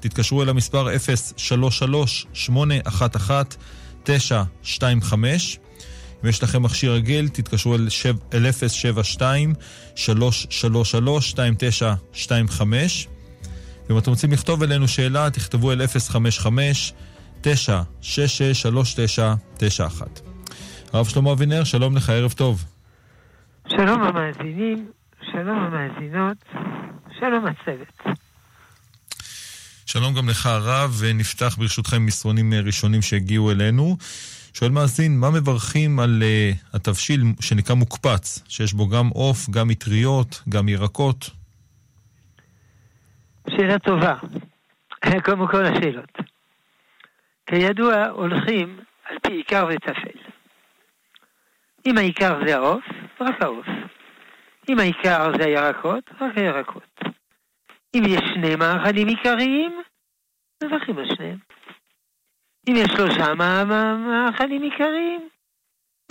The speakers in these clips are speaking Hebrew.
תתקשרו אל המספר 033-811-925. אם יש לכם מכשיר רגיל, תתקשרו אל, שב, אל 072-333-2925. ואם אתם רוצים לכתוב אלינו שאלה, תכתבו אל 055-966-3991. הרב שלמה אבינר, שלום לך, ערב טוב. שלום המאזינים, שלום המאזינות, שלום הצוות. שלום גם לך הרב, ונפתח ברשותכם מסרונים ראשונים שהגיעו אלינו. שואל מאזין, מה מברכים על uh, התבשיל שנקרא מוקפץ, שיש בו גם עוף, גם מטריות, גם ירקות? שאלה טובה. כמו כל השאלות. כידוע, הולכים על פי עיקר וטפל. אם העיקר זה העוף, רק העוף. אם העיקר זה הירקות, רק הירקות. אם יש שני מאכלים עיקריים, מברכים על שניהם. אם יש שלושה מאכלים עיקריים,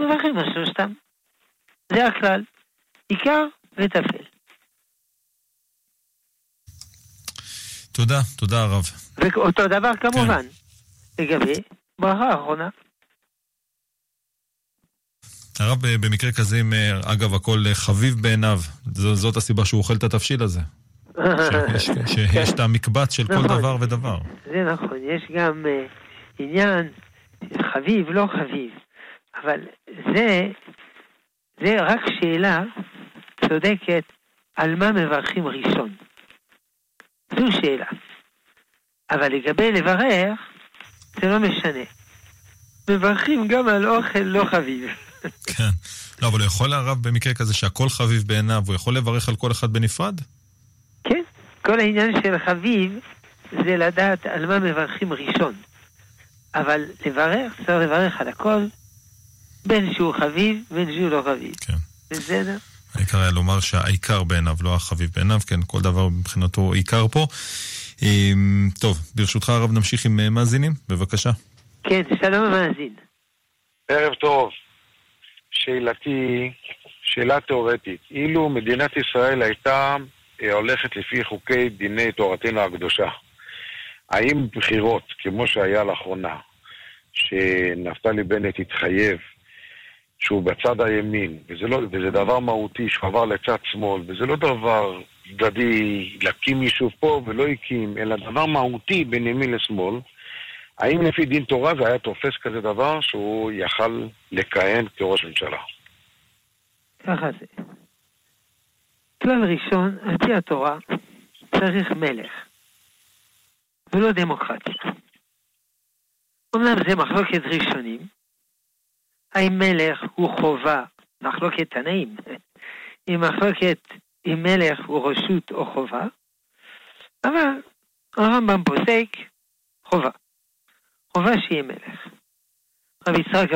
מברכים על שלושתם. זה הכלל. עיקר וטפל. תודה, תודה הרב. ואותו דבר כמובן, כן. לגבי ברכה אחרונה. הרב במקרה כזה, אם אגב הכל חביב בעיניו, זאת הסיבה שהוא אוכל את התבשיל הזה. שיש, את המקבץ של נכון, כל דבר ודבר. זה נכון, יש גם uh, עניין חביב, לא חביב, אבל זה, זה רק שאלה צודקת על מה מברכים ראשון. זו שאלה. אבל לגבי לברך, זה לא משנה. מברכים גם על אוכל לא חביב. כן. לא, אבל הוא יכול הרב במקרה כזה שהכל חביב בעיניו, הוא יכול לברך על כל אחד בנפרד? כן. כל העניין של חביב זה לדעת על מה מברכים ראשון. אבל לברך, צריך לברך על הכל, בין שהוא חביב, בין שהוא לא חביב. כן. בסדר? העיקר היה לומר שהעיקר בעיניו, לא החביב בעיניו, כן, כל דבר מבחינתו עיקר פה. טוב, ברשותך הרב נמשיך עם מאזינים, בבקשה. כן, שלום המאזין. ערב טוב. שאלתי, שאלה תיאורטית. אילו מדינת ישראל הייתה הולכת לפי חוקי דיני תורתנו הקדושה, האם בחירות, כמו שהיה לאחרונה, שנפתלי בנט התחייב שהוא בצד הימין, וזה, לא, וזה דבר מהותי שהוא עבר לצד שמאל, וזה לא דבר צדדי להקים יישוב פה ולא הקים, אלא דבר מהותי בין ימין לשמאל, האם לפי דין תורה זה היה תופס כזה דבר שהוא יכל לכהן כראש ממשלה? ככה זה. כלל ראשון, על פי התורה, צריך מלך, ולא דמוקרטיה. אמנם זה מחלוקת ראשונים, האם מלך הוא חובה, מחלוקת תנאים, אם מחלוקת אם מלך הוא רשות או חובה, אבל הרמב"ם פוסק חובה. חובה שיהיה מלך. רב יצחק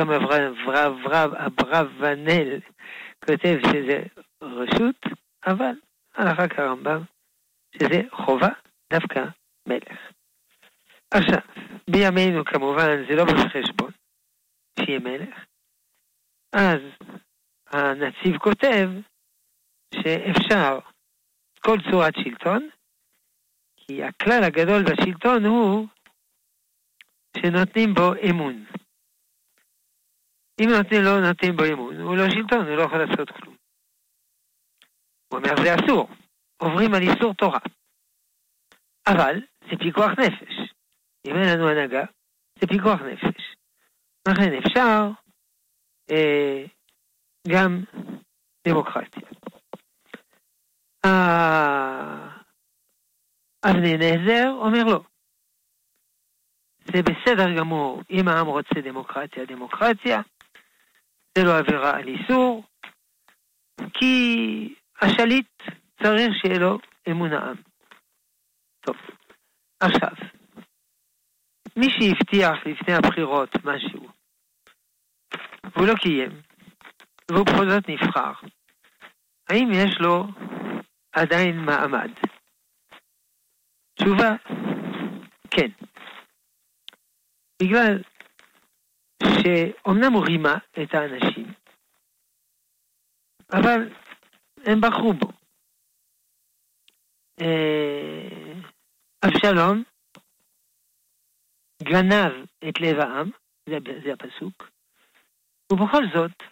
אברבנאל כותב שזה רשות, אבל הלכה כרמב"ם שזה חובה דווקא מלך. עכשיו, בימינו כמובן זה לא בחשבון שיהיה מלך, אז הנציב כותב שאפשר כל צורת שלטון, כי הכלל הגדול בשלטון הוא שנותנים בו אמון. אם נותנים, לא נותנים בו אמון, הוא לא שלטון, הוא לא יכול לעשות כלום. הוא אומר, זה אסור, עוברים על איסור תורה. אבל זה פיקוח נפש. אם אין לנו הנהגה, זה פיקוח נפש. לכן אפשר אה, גם דמוקרטיה. אבני נזר אומר לא. זה בסדר גמור, אם העם רוצה דמוקרטיה, דמוקרטיה, זה לא עבירה על איסור, כי השליט צריך שיהיה לו אמון העם. טוב, עכשיו, מי שהבטיח לפני הבחירות משהו, והוא לא קיים, והוא בכל זאת נבחר, האם יש לו עדיין מעמד? תשובה, כן. בגלל שאומנם הוא רימה את האנשים, אבל הם בחרו בו. אה, אבשלום גנב את לב העם, זה, זה הפסוק, ובכל זאת,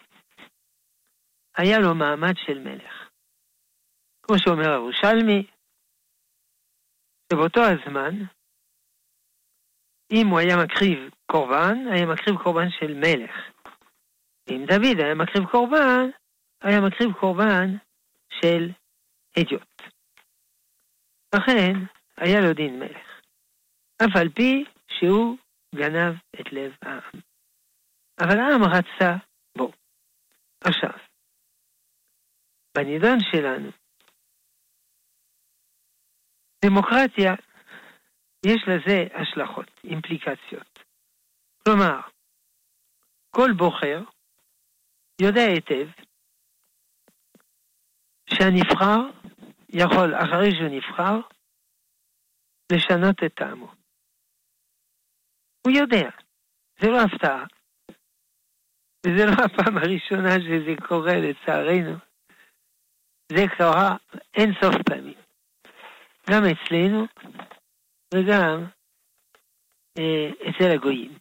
היה לו מעמד של מלך. כמו שאומר הירושלמי, שבאותו הזמן, אם הוא היה מקריב קורבן, היה מקריב קורבן של מלך. אם דוד היה מקריב קורבן, היה מקריב קורבן של הדיוט. לכן, היה לו דין מלך. אף על פי שהוא גנב את לב העם. אבל העם רצה בו. עכשיו, בנידון שלנו, דמוקרטיה, יש לזה השלכות, אימפליקציות. כלומר, כל בוחר יודע היטב שהנבחר יכול, אחרי שהוא נבחר, לשנות את טעמו. הוא יודע, זה לא הפתעה. וזה לא הפעם הראשונה שזה קורה, לצערנו. זה קרה אין סוף פעמים. גם אצלנו וגם אה, אצל הגויים.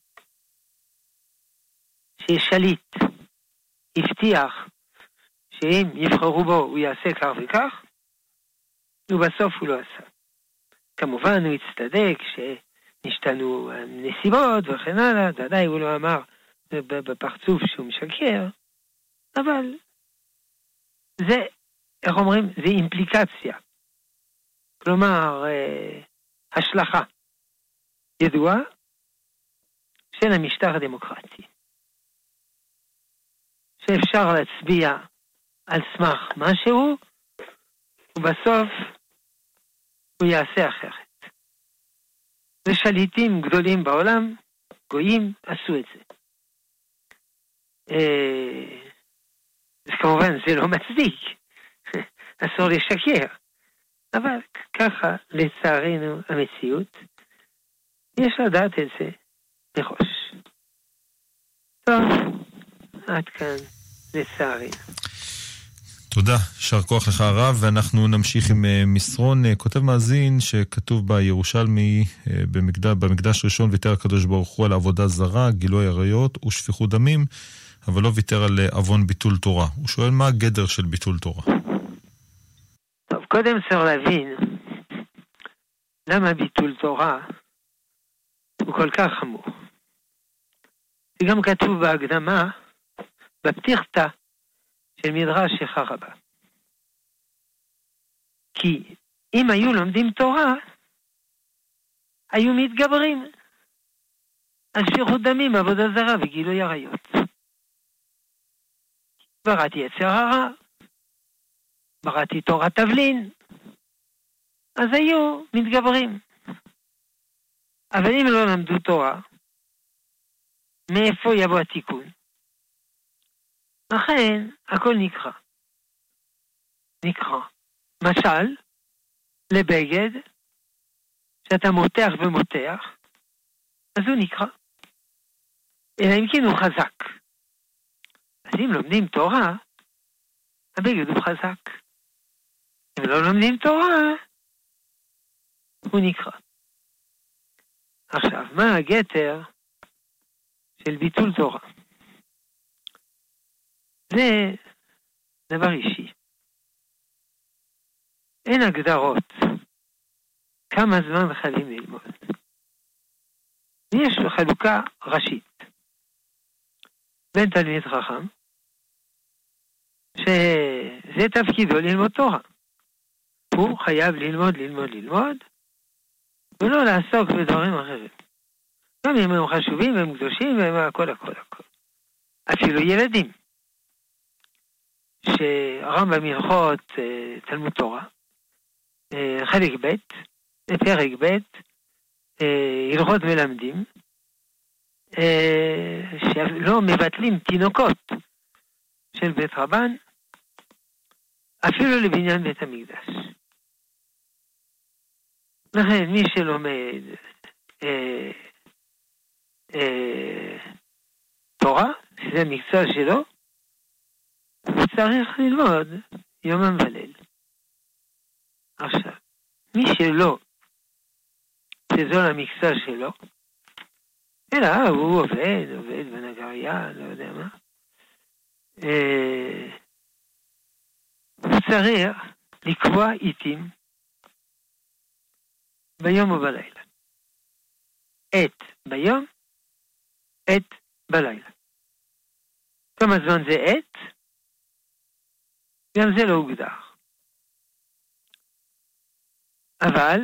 ששליט הבטיח שאם יבחרו בו הוא יעשה כך וכך, ובסוף הוא לא עשה. כמובן הוא הצטדק שנשתנו הנסיבות וכן הלאה, ודאי הוא לא אמר בפרצוף שהוא משקר, אבל זה, איך אומרים? זה אימפליקציה. כלומר, אה, השלכה ידועה של המשטר הדמוקרטי. שאפשר להצביע על סמך משהו, ובסוף הוא יעשה אחרת. ושליטים גדולים בעולם, גויים, עשו את זה. אה, אז כמובן זה לא מצדיק, אסור לשקר, אבל ככה לצערנו המציאות, יש לדעת את זה מראש. טוב, עד כאן לצערנו. תודה, יישר כוח לך הרב, ואנחנו נמשיך עם אה, מסרון. אה, כותב מאזין שכתוב בירושלמי, אה, במקדש, במקדש ראשון ויתר הקדוש ברוך הוא על עבודה זרה, גילוי עריות ושפיכות דמים, אבל לא ויתר על עוון ביטול תורה. הוא שואל מה הגדר של ביטול תורה. טוב, קודם צריך להבין למה ביטול תורה הוא כל כך חמור. זה גם כתוב בהקדמה, בפתיחתא, של מדרש שחרבה. כי אם היו לומדים תורה, היו מתגברים על שפיכות דמים, עבודה זרה וגילוי עריות. בראתי יצר הרע, בראתי תורת תבלין, אז היו מתגברים. אבל אם לא למדו תורה, מאיפה יבוא התיקון? לכן הכל נקרא. נקרא. משל, לבגד, שאתה מותח ומותח, אז הוא נקרא. אלא אם כן הוא חזק. אז אם לומדים תורה, הבגד הוא חזק. אם לא לומדים תורה, הוא נקרא. עכשיו, מה הגתר של ביטול תורה? זה דבר אישי. אין הגדרות כמה זמן חייבים ללמוד. יש חלוקה ראשית בין תלמיד חכם, שזה תפקידו ללמוד תורה. הוא חייב ללמוד, ללמוד, ללמוד, ולא לעסוק בדברים אחרים. גם אם הם חשובים והם קדושים והם הכל הכל הכל. אפילו ילדים. שהרמב"ם הלכות אה, תלמוד תורה, אה, חלק ב', פרק ב', אה, הלכות מלמדים, שלא מבטלים תינוקות של בית רבן, אפילו לבניין בית המקדש. לכן מי שלומד אה, אה, תורה, שזה המקצוע שלו, צריך ללמוד יומם וליל. עכשיו, מי שלא, שזו המקצוע שלו, אלא הוא עובד, עובד בנגרייה, לא יודע מה. אה, הוא צריך לקבוע עיתים ביום ובלילה. עת ביום, עת בלילה. כמה זמן זה עת? גם זה לא הוגדר. אבל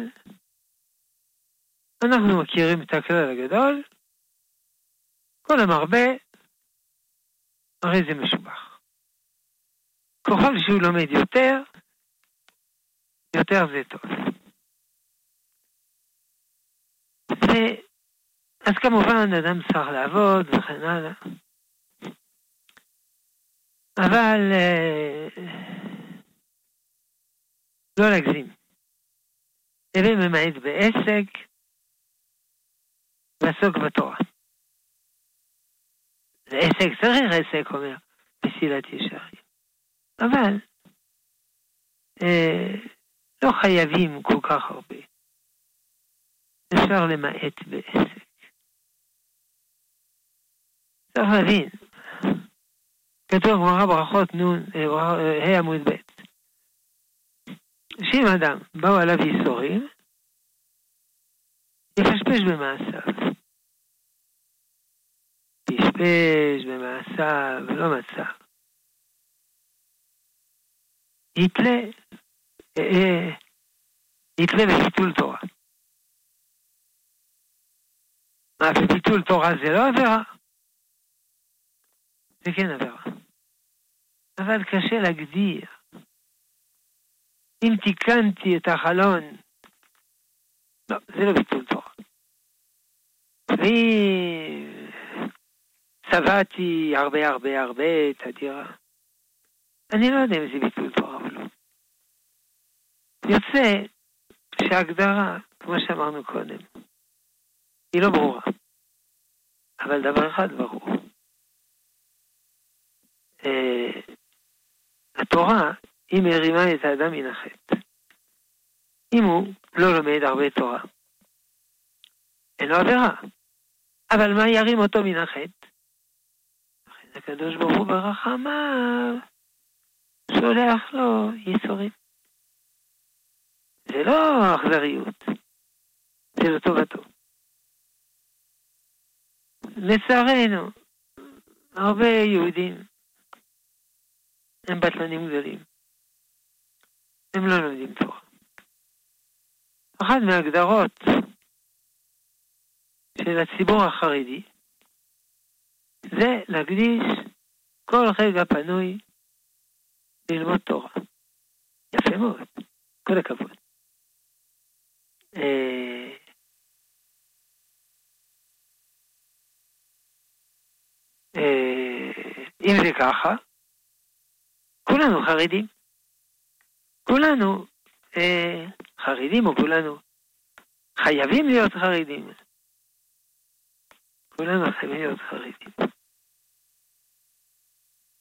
אנחנו מכירים את הכלל הגדול, כל המרבה, הרי זה משובח. ככל שהוא לומד יותר, יותר זה טוב. ו... אז כמובן, אדם צריך לעבוד וכן הלאה. אבל אה, לא להגזים. הווה ממעט בעסק, ועסוק בתורה. זה עסק, צריך עסק, אומר, מסילת ישרים. אבל אה, לא חייבים כל כך הרבה. אפשר למעט בעסק. צריך להבין, כתוב גמרא ברכות נ' ה' עמוד ב', שאם אדם באו עליו ייסורים, יפשפש במעשיו. פשפש במעשיו, לא מצא. יתלה, יתלה בביטול תורה. מה, וביטול תורה זה לא עבירה? זה כן עבירה. אבל קשה להגדיר. אם תיקנתי את החלון, לא, זה לא ביטול תורה. ואם צבעתי הרבה הרבה הרבה את הדירה, אני לא יודע אם זה ביטול תורה או לא. יוצא שההגדרה, כמו שאמרנו קודם, היא לא ברורה. אבל דבר אחד ברור. אה, התורה, היא מרימה את האדם מן החטא. אם הוא לא לומד הרבה תורה, אין לו עבירה. אבל מה ירים אותו מן החטא? הקדוש ברוך הוא ברחמיו שולח לו ייסורים. זה לא אכזריות, זה לטובתו. לצערנו, הרבה יהודים הם בטלנים גדולים. הם לא לומדים תורה. אחת מההגדרות של הציבור החרדי זה להקדיש כל רגע פנוי ללמוד תורה. יפה מאוד, כל הכבוד. אה, אה, אם זה ככה, כולנו חרדים. כולנו אה, חרדים, או כולנו חייבים להיות חרדים. כולנו חייבים להיות חרדים.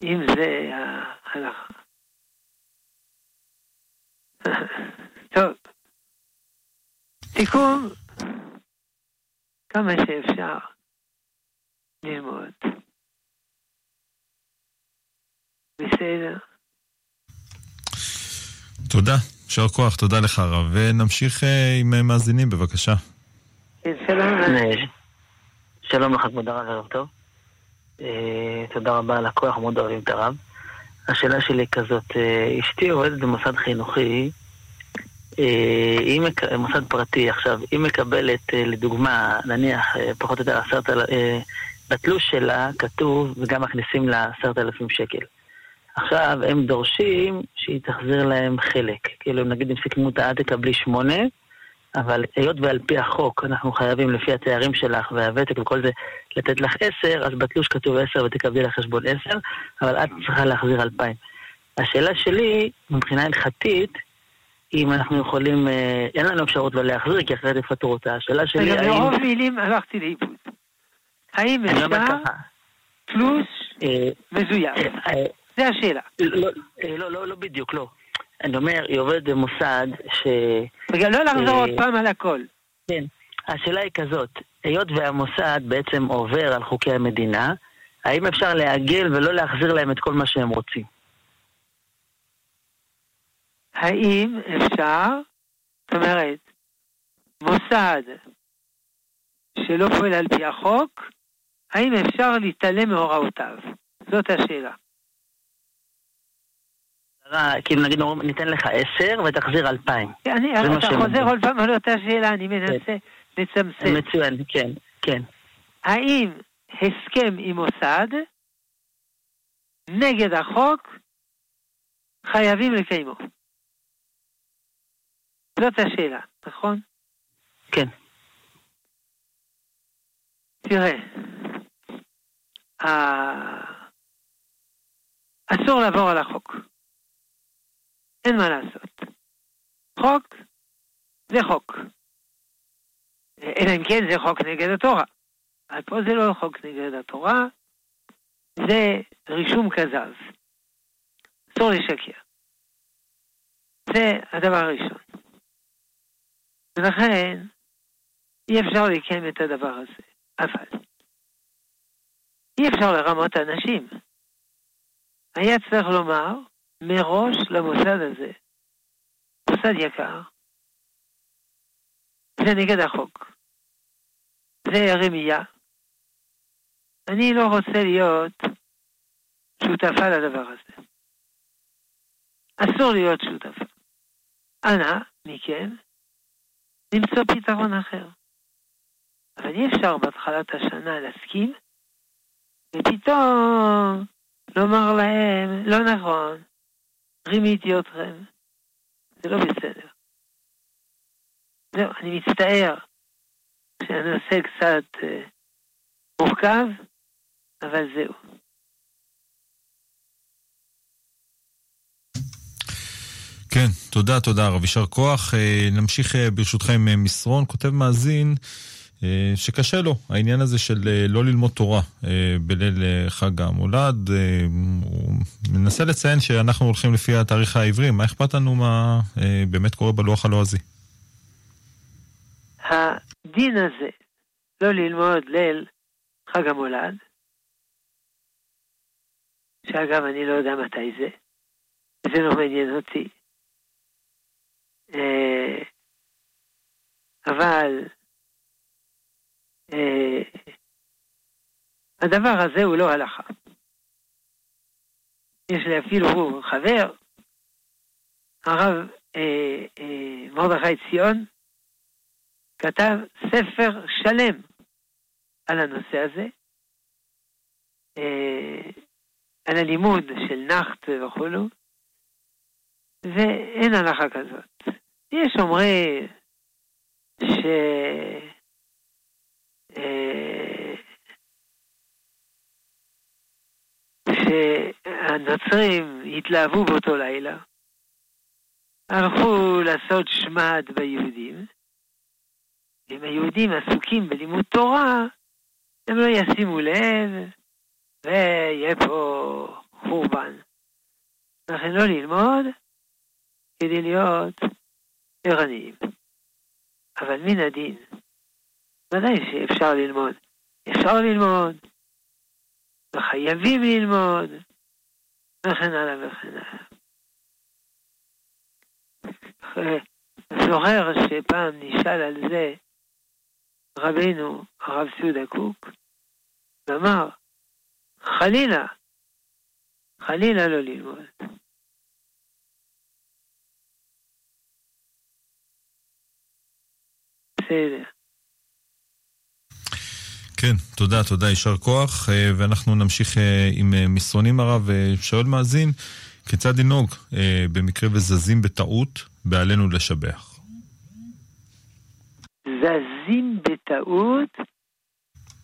אם זה ההלכה. טוב, תיקון כמה שאפשר ללמוד. בסדר. תודה, יישר כוח, תודה לך הרב. ונמשיך אה, עם אה, מאזינים, בבקשה. כן, שלום. שלום לך, כבוד הרב, ערב טוב. אה, תודה רבה על הכוח, מאוד אוהבים את הרב. השאלה שלי כזאת, אשתי עובדת במוסד חינוכי, היא מוסד פרטי עכשיו, היא מקבלת, לדוגמה, נניח, פחות או יותר עשרת אלפים, בתלוש שלה כתוב, וגם מכניסים לה עשרת אלפים שקל. עכשיו, הם דורשים שהיא תחזיר להם חלק. כאילו, נגיד אם סיכמו את העד תקבלי שמונה, אבל היות ועל פי החוק אנחנו חייבים לפי התארים שלך והוותק וכל זה לתת לך עשר, אז בתלוש כתוב עשר ותקבלי לך חשבון עשר, אבל את צריכה להחזיר אלפיים. השאלה שלי, מבחינה הלכתית, אם אנחנו יכולים, אה, אין לנו אפשרות לא להחזיר, כי אחרת יפטרו אותה. השאלה שלי, האם... ברוב מילים הלכתי לאיבוד. האם אפשר תלוש אה, מזויף? אה, זה השאלה. לא, לא, לא, לא, לא בדיוק, לא. אני אומר, היא עובדת במוסד ש... וגם לא לחזור עוד פעם על הכל. כן. השאלה היא כזאת, היות והמוסד בעצם עובר על חוקי המדינה, האם אפשר לעגל ולא להחזיר להם את כל מה שהם רוצים? האם אפשר, זאת אומרת, מוסד שלא פועל על פי החוק, האם אפשר להתעלם מהוראותיו? זאת השאלה. כאילו נגיד ניתן לך עשר ותחזיר אלפיים. אני, אתה חוזר עוד פעם על אותה שאלה, אני מנסה כן. לצמצם. מצוין, כן, כן. האם הסכם עם מוסד נגד החוק חייבים לקיימו? זאת השאלה, נכון? כן. תראה, אסור לעבור על החוק. אין מה לעשות. חוק זה חוק. אלא אם כן זה חוק נגד התורה. אבל פה זה לא חוק נגד התורה, זה רישום כזב. אסור לשקר. זה הדבר הראשון. ולכן אי אפשר לקיים את הדבר הזה. אבל אי אפשר לרמות אנשים. היה צריך לומר מראש למוסד הזה, מוסד יקר, זה נגד החוק. זה רמייה. אני לא רוצה להיות שותפה לדבר הזה. אסור להיות שותפה. אנא מכן למצוא פתרון אחר. אבל אי אפשר בהתחלת השנה להסכים, ופתאום לומר להם, לא נכון, רימיתי אתכם. זה לא בסדר. זהו, אני מצטער שהנושא קצת אה, מורכב, אבל זהו. כן, תודה, תודה רב, יישר כוח. אה, נמשיך אה, ברשותכם אה, מסרון, כותב מאזין שקשה לו העניין הזה של לא ללמוד תורה בליל חג המולד. הוא מנסה לציין שאנחנו הולכים לפי התאריך העברי, מה אכפת לנו מה באמת קורה בלוח הלועזי? הדין הזה, לא ללמוד ליל חג המולד, שאגב, אני לא יודע מתי זה, זה לא מעניין אותי. אה, אבל אה, הדבר הזה הוא לא הלכה. יש לי אפילו חבר, הרב אה, אה, מרדכי ציון, כתב ספר שלם על הנושא הזה, אה, על הלימוד של נחת וכולו, ואין הלכה כזאת. יש אומרים ש... שהנוצרים התלהבו באותו לילה, הלכו לעשות שמד ביהודים, אם היהודים עסוקים בלימוד תורה, הם לא ישימו לב, ויהיה פה חורבן. לכן לא ללמוד כדי להיות ערניים. אבל מן הדין, ודאי שאפשר ללמוד. אפשר ללמוד, וחייבים ללמוד, וכן הלאה וכן הלאה. זוכר שפעם נשאל על זה רבנו הרב סעודה קוק, ואמר, חלילה, חלילה לא ללמוד. בסדר. כן, תודה, תודה, יישר כוח. אה, ואנחנו נמשיך אה, עם אה, מסרונים הרב. שואל מאזין, כיצד לנהוג במקרה וזזים בטעות בעלינו לשבח? זזים בטעות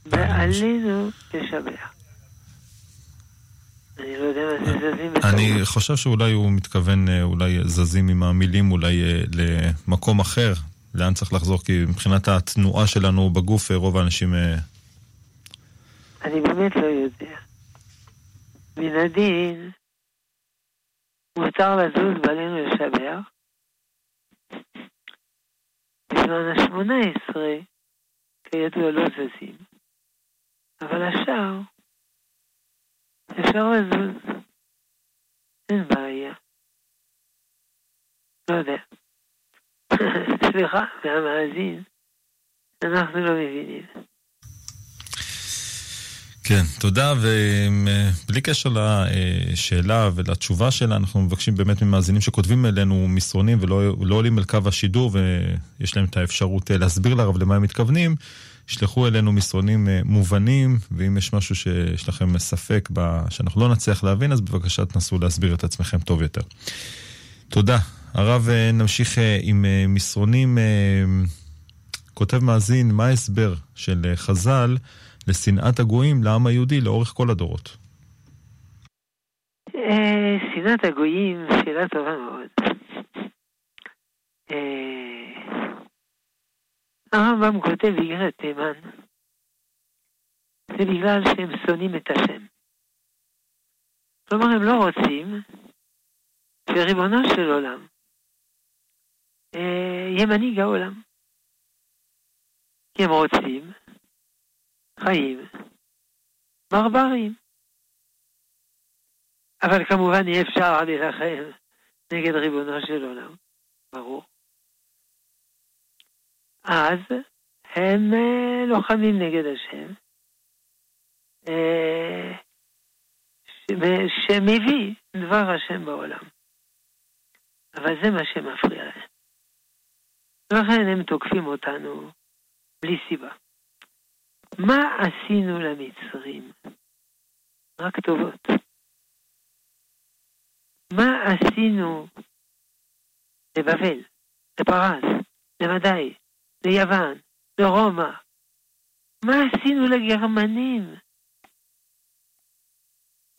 בעלינו לשבח. אני לא יודע מה זה זזים בטעות. אני חושב שאולי הוא מתכוון, אולי זזים עם המילים אולי למקום אחר, לאן צריך לחזור? כי מבחינת התנועה שלנו בגוף, רוב האנשים... אני באמת לא יודע. מן הדין, מותר לזוז בעלינו לשבח. בזמן השמונה עשרה, כידוע לא זזים. אבל השאר, אפשר לזוז. אין בעיה. לא יודע. סליחה, מהמאזין, אנחנו לא מבינים. כן, תודה, ובלי קשר לשאלה ולתשובה שלה, אנחנו מבקשים באמת ממאזינים שכותבים אלינו מסרונים ולא לא עולים אל קו השידור ויש להם את האפשרות להסביר לרב למה הם מתכוונים, ישלחו אלינו מסרונים מובנים, ואם יש משהו שיש לכם ספק שאנחנו לא נצליח להבין, אז בבקשה תנסו להסביר את עצמכם טוב יותר. תודה. הרב, נמשיך עם מסרונים. כותב מאזין, מה ההסבר של חז"ל לשנאת הגויים לעם היהודי לאורך כל הדורות? שנאת הגויים, שאלה טובה מאוד. הרמב"ם כותב באיגרת תימן, זה בגלל שהם שונאים את השם. כלומר, הם לא רוצים שריבונו של עולם יהיה מנהיג העולם. כי הם רוצים חיים ברברים. אבל כמובן אי אפשר להילחם נגד ריבונו של עולם, ברור. אז הם לוחמים נגד השם, שמביא דבר השם בעולם. אבל זה מה שמפריע להם. לכן הם תוקפים אותנו בלי סיבה. מה עשינו למצרים? רק טובות. מה עשינו לבבל, לפרס, למדי, ליוון, לרומא? מה עשינו לגרמנים?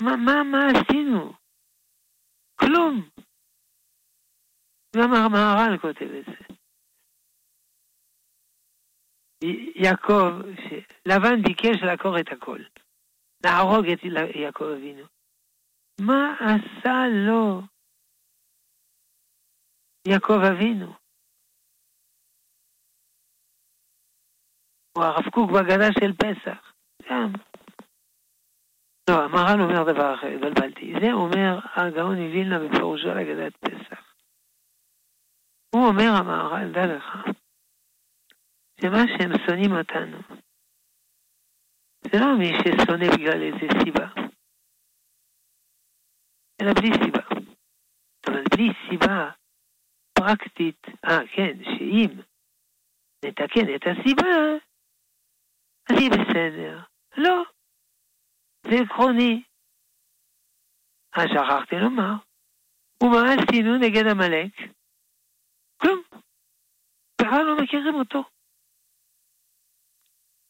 מה, מה, מה עשינו? כלום. גם המהר"ל כותב את זה. יעקב, לבן ביקש לעקור את הכל, להרוג את יעקב אבינו. מה עשה לו יעקב אבינו? או הרב קוק בהגדה של פסח, גם. לא, המהר"ל אומר דבר אחר, התבלבלתי. זה אומר הגאון מווילנה בפירושו על אגדת פסח. הוא אומר המהר"ל, דע לך, שמה שהם שונאים אותנו, זה לא מי ששונא בגלל איזה סיבה, אלא בלי סיבה. אבל בלי סיבה פרקטית, אה כן, שאם נתקן את הסיבה, אז יהיה בסדר. לא, זה עקרוני. אז שכחתי לומר, ומה עשינו נגד עמלק? כלום. בכלל לא מכירים אותו.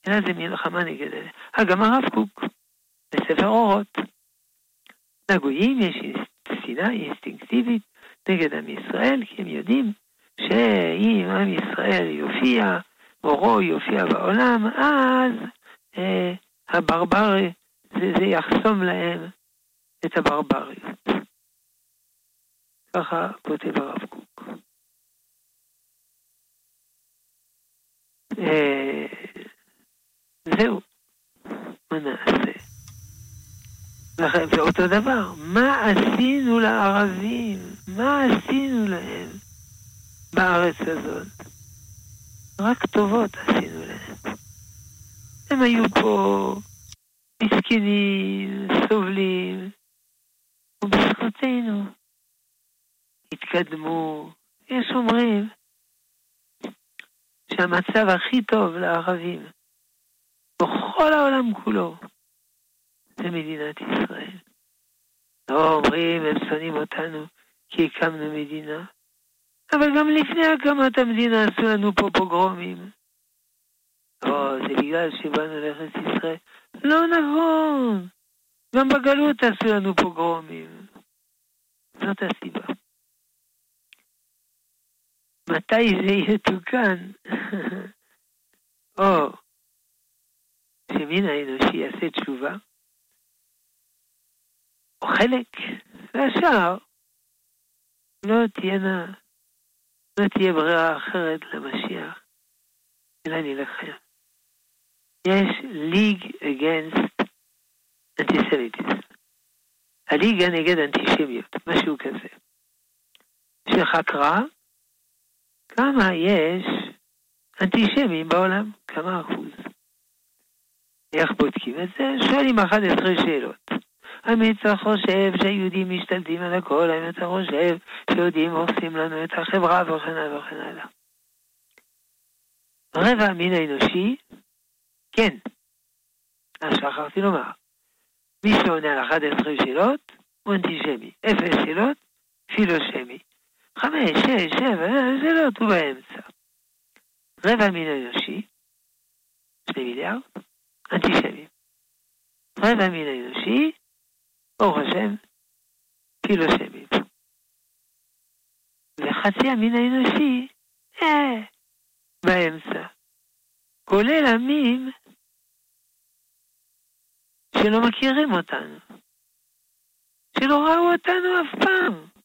אלא זה מלחמה נגד אלה. גם הרב קוק, בספר אורות. לגויים יש שנאה אינסטינקטיבית נגד עם ישראל, כי הם יודעים שאם עם ישראל יופיע, אורו יופיע בעולם, אז אה, הברבר, זה, זה יחסום להם את הברבריות. ככה כותב הרב קוק. אה, זהו, מה נעשה? ואותו דבר, מה עשינו לערבים? מה עשינו להם בארץ הזאת? רק טובות עשינו להם. הם היו פה מסכנים, סובלים, ובזכותנו התקדמו. יש אומרים שהמצב הכי טוב לערבים בכל העולם כולו, זה מדינת ישראל. לא אומרים, הם שונאים אותנו כי הקמנו מדינה, אבל גם לפני הקמת המדינה עשו לנו פה פוגרומים. או, זה בגלל שבאנו לארץ ישראל. לא נכון, גם בגלות עשו לנו פוגרומים. זאת הסיבה. מתי זה יתוקן? או שמין האנושי יעשה תשובה, או חלק, והשאר לא תהיינה, לא תהיה ברירה אחרת למשיח, אלא נילחם. יש ליג against antisemitism. הליגה נגד אנטישמיות, משהו כזה. שחקרה כמה יש אנטישמים בעולם, כמה אחוז. איך בודקים את זה? שואלים 11 שאלות. האם אתה חושב שהיהודים משתלטים על הכל? האם אתה חושב שיהודים הורסים לנו את החברה וכן הלאה וכן הלאה? רבע המין האנושי, כן. אז שכחתי לומר. מי שעונה על 11 שאלות הוא אנטישמי. אפס שאלות, פילושמי. חמש, שש, שבע, שאלות הוא באמצע. רבע המין האנושי, שני מיליארד, אנטישמים. רבע המין האנושי, ברוך השם, פילוסמים. וחצי המין האנושי, אה, באמצע. כולל עמים שלא מכירים אותנו, שלא ראו אותנו אף פעם.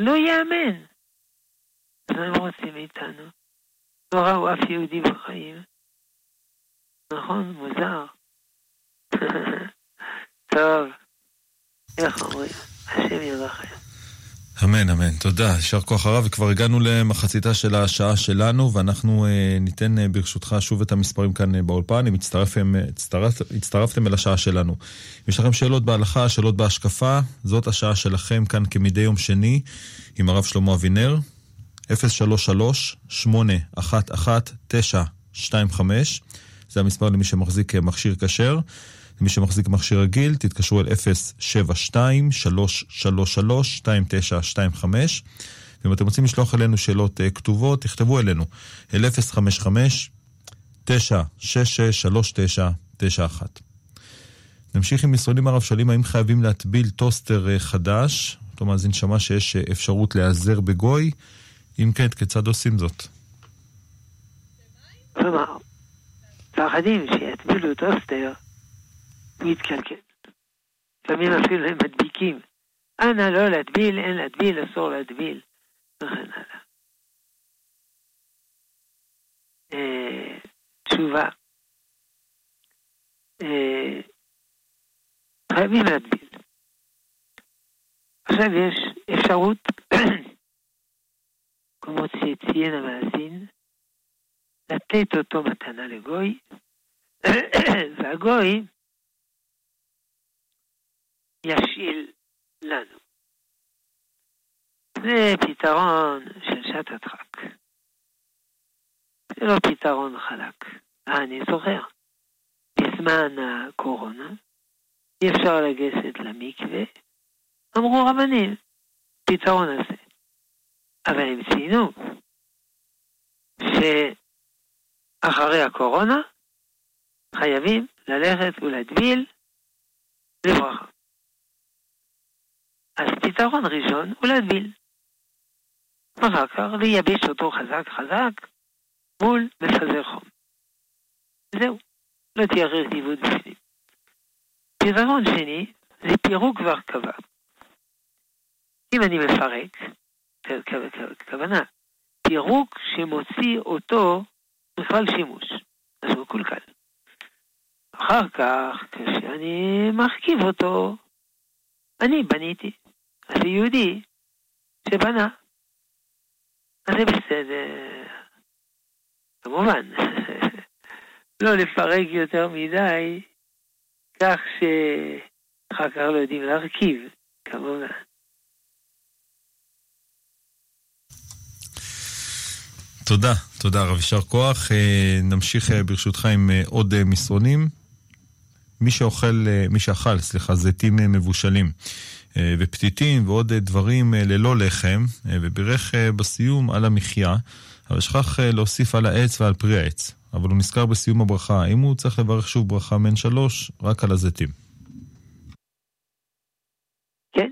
לא ייאמן. אז מה הם רוצים מאיתנו? לא ראו אף יהודי בחיים. נכון? מוזר. טוב, איך אומרים? השם ירחם. אמן, אמן. תודה. יישר כוח הרב, וכבר הגענו למחציתה של השעה שלנו, ואנחנו אה, ניתן אה, ברשותך שוב את המספרים כאן אה, באולפן, אם הצטרפתם, הצטרפ, הצטרפתם אל השעה שלנו. אם יש לכם שאלות בהלכה, שאלות בהשקפה, זאת השעה שלכם כאן כמדי יום שני, עם הרב שלמה אבינר, 033-811-925, זה המספר למי שמחזיק מכשיר כשר. למי שמחזיק מכשיר רגיל, תתקשרו אל 072-333-2925. ואם אתם רוצים לשלוח אלינו שאלות uh, כתובות, תכתבו אלינו אל 055-966-3991. נמשיך עם מסרונים הרב שואלים האם חייבים להטביל טוסטר uh, חדש. אותו מאזין שמע שיש אפשרות להיעזר בגוי. אם כן, כיצד עושים זאת? פחדים שיטבילו טוסטר מתקלקל. לפעמים אפילו הם מדביקים. אנא לא להטביל, אין להטביל, אסור להטביל, וכן הלאה. אה, תשובה. חייבים להטביל. עכשיו יש אפשרות, כמו שציין המאזין, לתת אותו מתנה לגוי, והגוי ישאיל לנו. זה פתרון של שעת הדחק. זה לא פתרון חלק. אני זוכר. בזמן הקורונה אי אפשר לגשת למקווה. אמרו רבנים, פתרון הזה. אבל הם ציינו שאחרי הקורונה חייבים ללכת ולהטביל לברכה. אז פתרון ראשון הוא להטביל. אחר כך לייבש אותו חזק חזק מול מפזר חום. זהו, לא תהיה רטיבות בפנים. פתרון שני זה פירוק והרכבה. אם אני מפרק, כוונה, פירוק שמוציא אותו בכלל שימוש, אז הוא מקולקל. אחר כך, כשאני מרכיב אותו, אני בניתי. אז זה יהודי שבנה. אז זה בסדר. כמובן, לא לפרק יותר מדי, כך שאחר כך לא יודעים להרכיב, כמובן. תודה, תודה רב, יישר כוח. אה, נמשיך אה, ברשותך עם אה, עוד מסרונים. מי שאוכל, מי שאכל, סליחה, זיתים מבושלים. ופתיתים ועוד דברים ללא לחם, ובירך בסיום על המחיה, אבל שכח להוסיף על העץ ועל פרי העץ. אבל הוא נזכר בסיום הברכה, האם הוא צריך לברך שוב ברכה מן שלוש, רק על הזיתים? כן.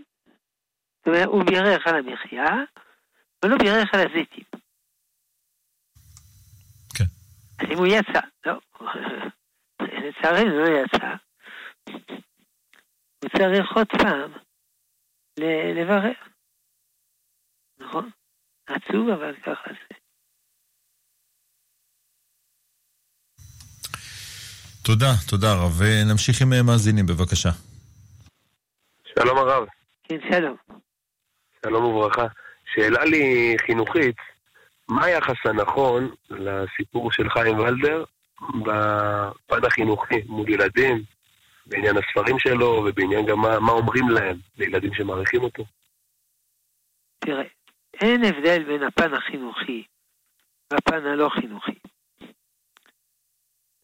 הוא בירך על המחיה, אבל לא בירך על הזיתים. כן. אז אם הוא יצא, לא. לצערנו לא יצא. הוא צריך עוד פעם לברר. נכון? עצוב, אבל ככה זה. תודה, תודה רב. ונמשיך עם מאזינים, בבקשה. שלום הרב. כן, שלום. שלום וברכה. שאלה לי חינוכית, מה היחס הנכון לסיפור של חיים ולדר בפן החינוכי מול ילדים, בעניין הספרים שלו ובעניין גם מה, מה אומרים להם לילדים שמעריכים אותו? תראה, אין הבדל בין הפן החינוכי והפן הלא חינוכי.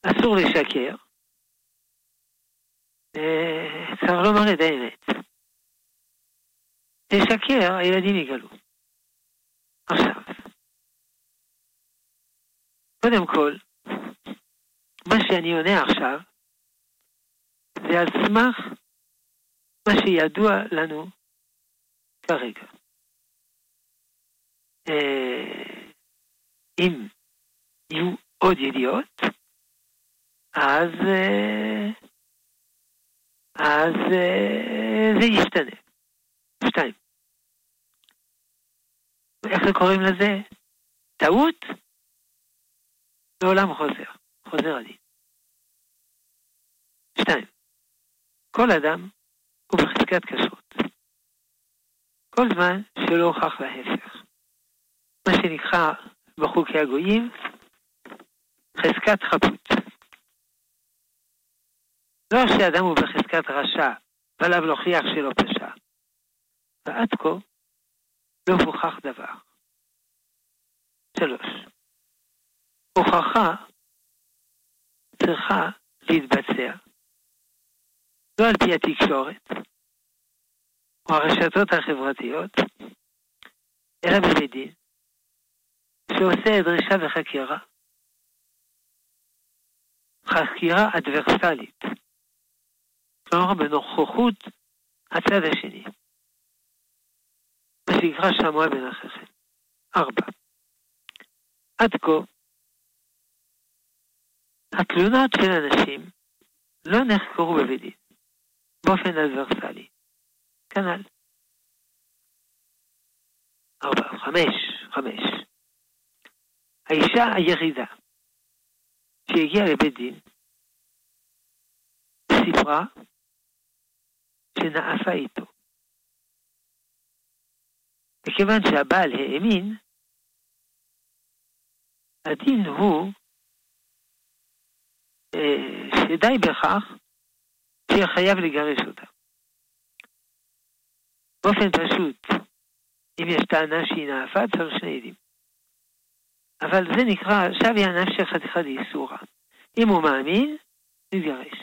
אסור לשקר, אה, צריך לומר את האמת. לשקר, הילדים יגלו. עכשיו, קודם כל, מה שאני עונה עכשיו, זה על סמך מה שידוע לנו כרגע. אה, אם יהיו עוד ידיעות, אז, אה, אז אה, זה ישתנה. שתיים. איך קוראים לזה? טעות? לעולם חוזר, חוזר הדין. שתיים, כל אדם הוא בחזקת כשרות. כל זמן שלא הוכח להפך. מה שנקרא בחוקי הגויים חזקת חפות. לא שאדם הוא בחזקת רשע ועליו להוכיח שלא פשע. ועד כה לא הוכח דבר. שלוש, הוכחה צריכה להתבצע לא על פי התקשורת או הרשתות החברתיות, אלא בבית דין, שעושה דרישה וחקירה, חקירה אדברסלית, כלומר בנוכחות הצד השני, מה שנקרא שמוע בן החכם. ארבע. עד כה, התלונות של אנשים לא נחקרו בבית דין, באופן אדברסלי. כנ"ל. ארבע, חמש, חמש. האישה היחידה שהגיעה לבית דין סיפרה שנאפה איתו. מכיוון שהבעל האמין, הדין הוא שדי בכך שיהיה חייב לגרש אותה. באופן פשוט, אם יש טענה שהיא נאפה, צריך שני עדים. אבל זה נקרא שוויה נפשי חתיכה דאיסורא. אם הוא מאמין, נתגרש.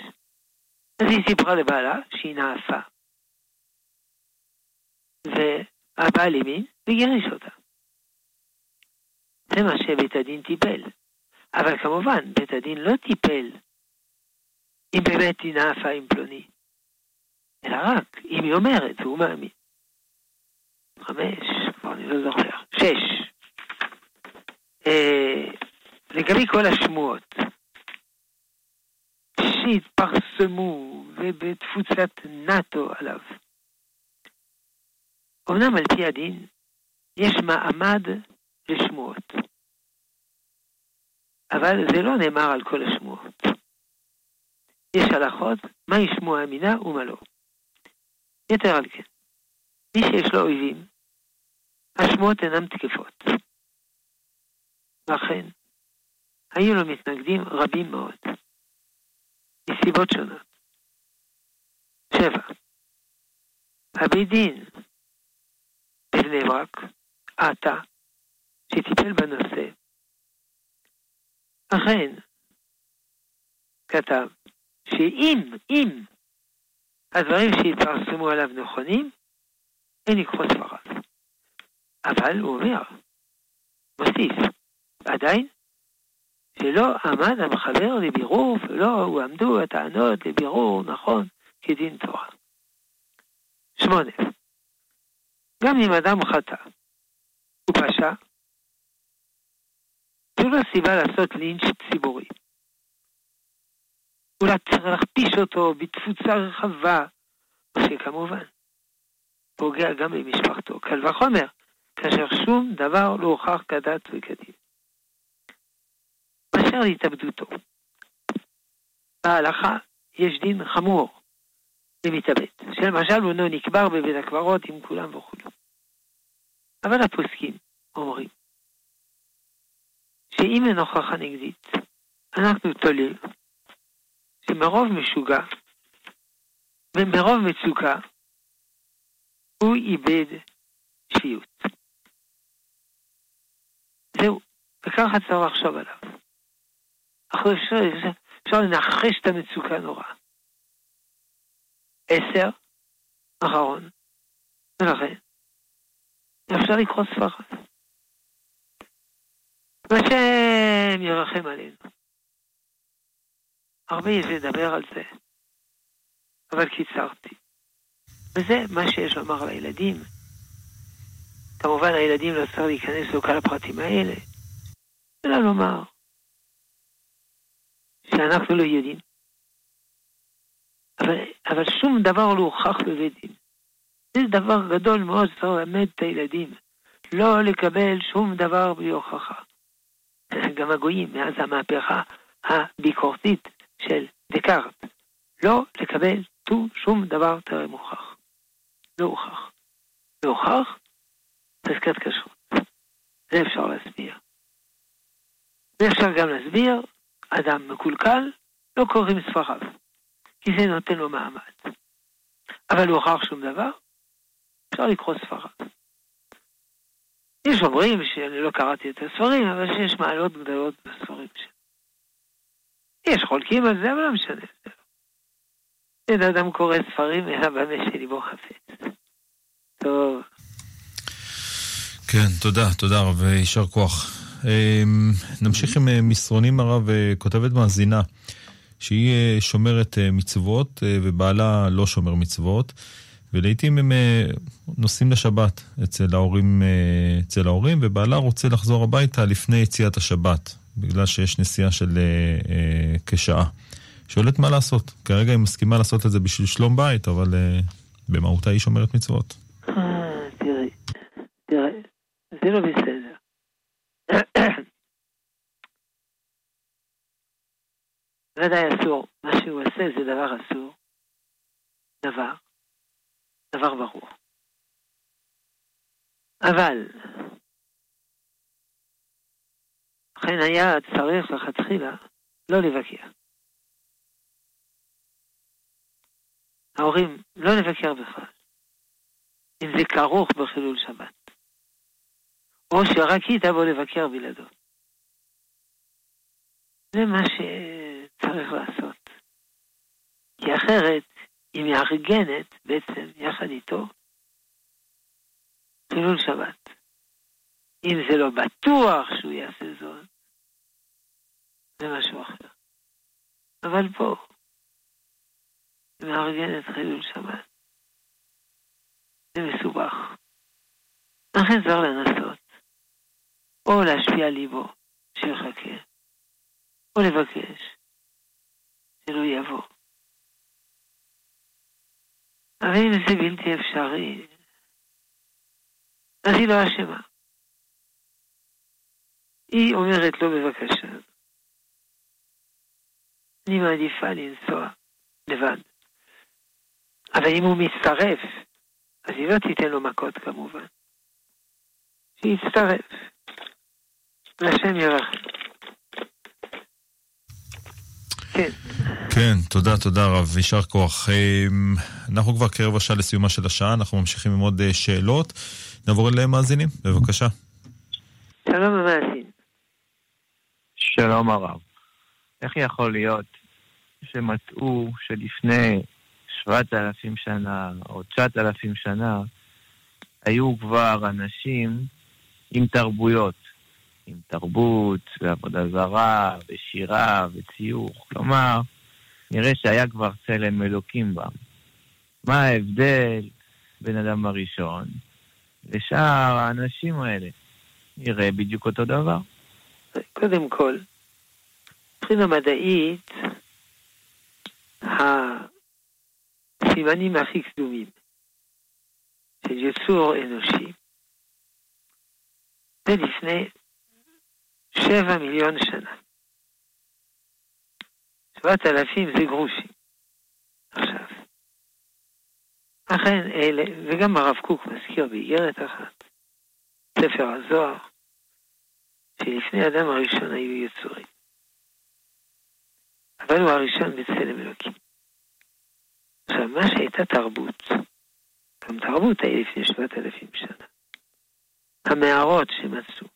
אז היא סיפרה לבעלה שהיא נאפה. והבעל האמין וגירש אותה. זה מה שבית הדין טיפל. אבל כמובן, בית הדין לא טיפל אם באמת היא נאפה עם פלוני, אלא רק אם היא אומרת והוא מאמין. חמש, כבר אני לא זוכר. שש. אה, לגבי כל השמועות שהתפרסמו ובתפוצת נאט"ו עליו, אמנם על פי הדין יש מעמד לשמועות, אבל זה לא נאמר על כל השמועות. יש הלכות מהי שמועה אמינה ומה לא. יתר על כן, מי שיש לו אויבים, השמועות אינן תקפות. ואכן, היו לו מתנגדים רבים מאוד, מסיבות שונות. שבע, הבית דין בבני ברק, עתה, שטיפל בנושא, אכן כתב שאם, אם הדברים שהתפרסמו עליו נכונים, אין לקחו ספריו. אבל הוא אומר, מוסיף, עדיין, שלא עמד המחבר לבירור ולא הועמדו הטענות לבירור נכון כדין תורה. שמונה. גם אם אדם חטא ופשע, זו לא סיבה לעשות לינץ' ציבורי. אולי צריך להכפיש אותו בתפוצה רחבה, מה שכמובן פוגע גם במשפחתו. קל וחומר, כאשר שום דבר לא הוכח כדת וכדין. באשר להתאבדותו. בהלכה יש דין חמור למתאבד, שלמשל הוא לא נקבר בבית הקברות עם כולם וכו'. אבל הפוסקים אומרים שאם אין הוכחה נגדית, אנחנו תולים שמרוב משוגע ומרוב מצוקה הוא איבד שפיות. זהו, וככה צריך לחשוב עליו. עכשיו אפשר, אפשר לנחש את המצוקה נורא. עשר, אחרון, ולכן אפשר לקרוא ספרד. והשם ירחם עלינו. הרבה יש לדבר על זה, אבל קיצרתי. וזה מה שיש לומר לילדים. כמובן הילדים לא צריך להיכנס לכל הפרטים האלה, אלא לומר שאנחנו לא יודעים. אבל, אבל שום דבר לא הוכח בבית דין. זה דבר גדול מאוד שצריך ללמד את הילדים. לא לקבל שום דבר בלי הוכחה. גם הגויים, מאז המהפכה הביקורתית של דקארט, לא לקבל שום דבר טרם הוכח. לא הוכח. לא הוכח, חזקת כשרות. זה אפשר להסביר. ואפשר גם להסביר, אדם מקולקל, לא קוראים ספריו, כי זה נותן לו מעמד. אבל הוא הוכח שום דבר, אפשר לקרוא ספריו. יש אומרים שאני לא קראתי את הספרים, אבל שיש מעלות גדולות בספרים שלו. יש חולקים על זה, אבל לא משנה. אין אדם קורא ספרים אלא במה שליבו חפץ. טוב. כן, תודה, תודה רב, יישר כוח. אמ, נמשיך עם אה, מסרונים הרב, אה, כותבת מאזינה, שהיא אה, שומרת מצוות ובעלה לא שומר מצוות. ולעיתים הם אה, נוסעים לשבת אצל ההורים, אה, אצל ההורים, ובעלה רוצה לחזור הביתה לפני יציאת השבת, בגלל שיש נסיעה של אה, כשעה. שואלת מה לעשות. כרגע היא מסכימה לעשות את זה בשביל שלום בית, אבל במהותה היא שומרת מצוות. תראי, תראה, זה לא בסדר. ודאי אסור. מה שהוא עושה זה דבר אסור. דבר. דבר ברור. אבל, לכן היה צריך לכתחילה לא לבקר. ההורים לא לבקר בכלל, אם זה כרוך בחילול שבת, או שרק היא תבוא לבקר בלעדו. זה מה שצריך לעשות. כי אחרת היא מארגנת בעצם יחד איתו חילול שבת. אם זה לא בטוח שהוא יעשה זאת, זה משהו אחר. אבל פה, היא מארגנת חילול שבת. זה מסובך. לכן צריך לנסות, או להשפיע על ליבו, שיחכה, או לבקש, שלא יבוא. אבל אם זה בלתי אפשרי, אז היא לא אשמה. היא אומרת לו בבקשה, אני מעדיפה לנסוע לבד. אבל אם הוא מצטרף, אז היא לא תיתן לו מכות כמובן. שיצטרף. והשם ירחם. כן. כן, תודה, תודה רב, יישר כוח. אמ, אנחנו כבר כרבע שעה לסיומה של השעה, אנחנו ממשיכים עם עוד אה, שאלות. נעבור אל מאזינים, בבקשה. שלום המאזין. שלום הרב. איך יכול להיות שמצאו שלפני שבעת אלפים שנה או תשעת אלפים שנה היו כבר אנשים עם תרבויות, עם תרבות ועבודה זרה ושירה וציור. כלומר, נראה שהיה כבר צלם אלוקים בם. מה ההבדל בין אדם הראשון לשאר האנשים האלה? נראה בדיוק אותו דבר. קודם כל, מבחינה מדעית, הסימנים הכי קדומים של יצור אנושי זה לפני שבע מיליון שנה. שבעת אלפים זה גרושים. עכשיו, אכן אלה, וגם הרב קוק מזכיר באיגרת אחת, ספר הזוהר, שלפני האדם הראשון היו יצורים. אבל הוא הראשון בצלם אלוקים. עכשיו, מה שהייתה תרבות, גם תרבות היה לפני שבעת אלפים שנה. המערות שמצאו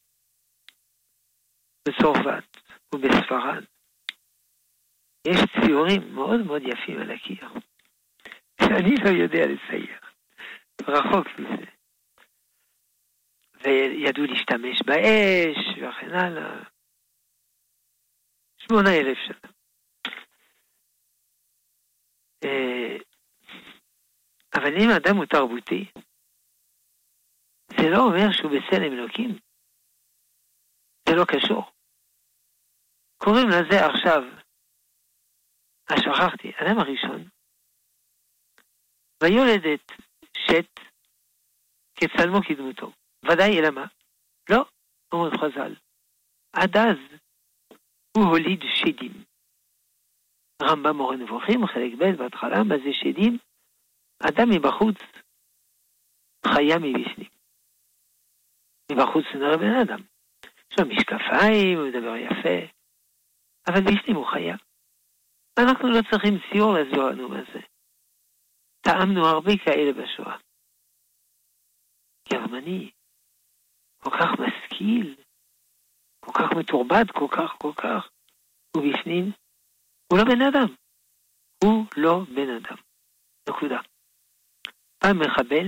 בצרפת ובספרד, יש ציורים מאוד מאוד יפים על הקיר, שאני לא יודע לצייר, רחוק מזה. וידעו להשתמש באש וכן הלאה. שמונה אלף שנה. אה, אבל אם אדם הוא תרבותי, זה לא אומר שהוא בצלם אלוקים. זה לא קשור. קוראים לזה עכשיו, אה, שכחתי, אדם הראשון, ויולד את שת כצלמו כדמותו. ודאי, אלא מה? לא, אומרים חז"ל. עד אז הוא הוליד שדים. רמב"ם מורה נבוכים, חלק ב' בהתחלה, מה זה שדים? אדם מבחוץ, חיה מבפנים. מבחוץ נראה בן אדם. יש לו משקפיים, הוא מדבר יפה, אבל בפנים הוא חיה. אנחנו לא צריכים ציור להסביר לנו מה זה. טעמנו הרבה כאלה בשואה. גרמני, כל כך משכיל, כל כך מתורבת, כל כך, כל כך, ובפנים הוא לא בן אדם. הוא לא בן אדם. נקודה. פעם מחבל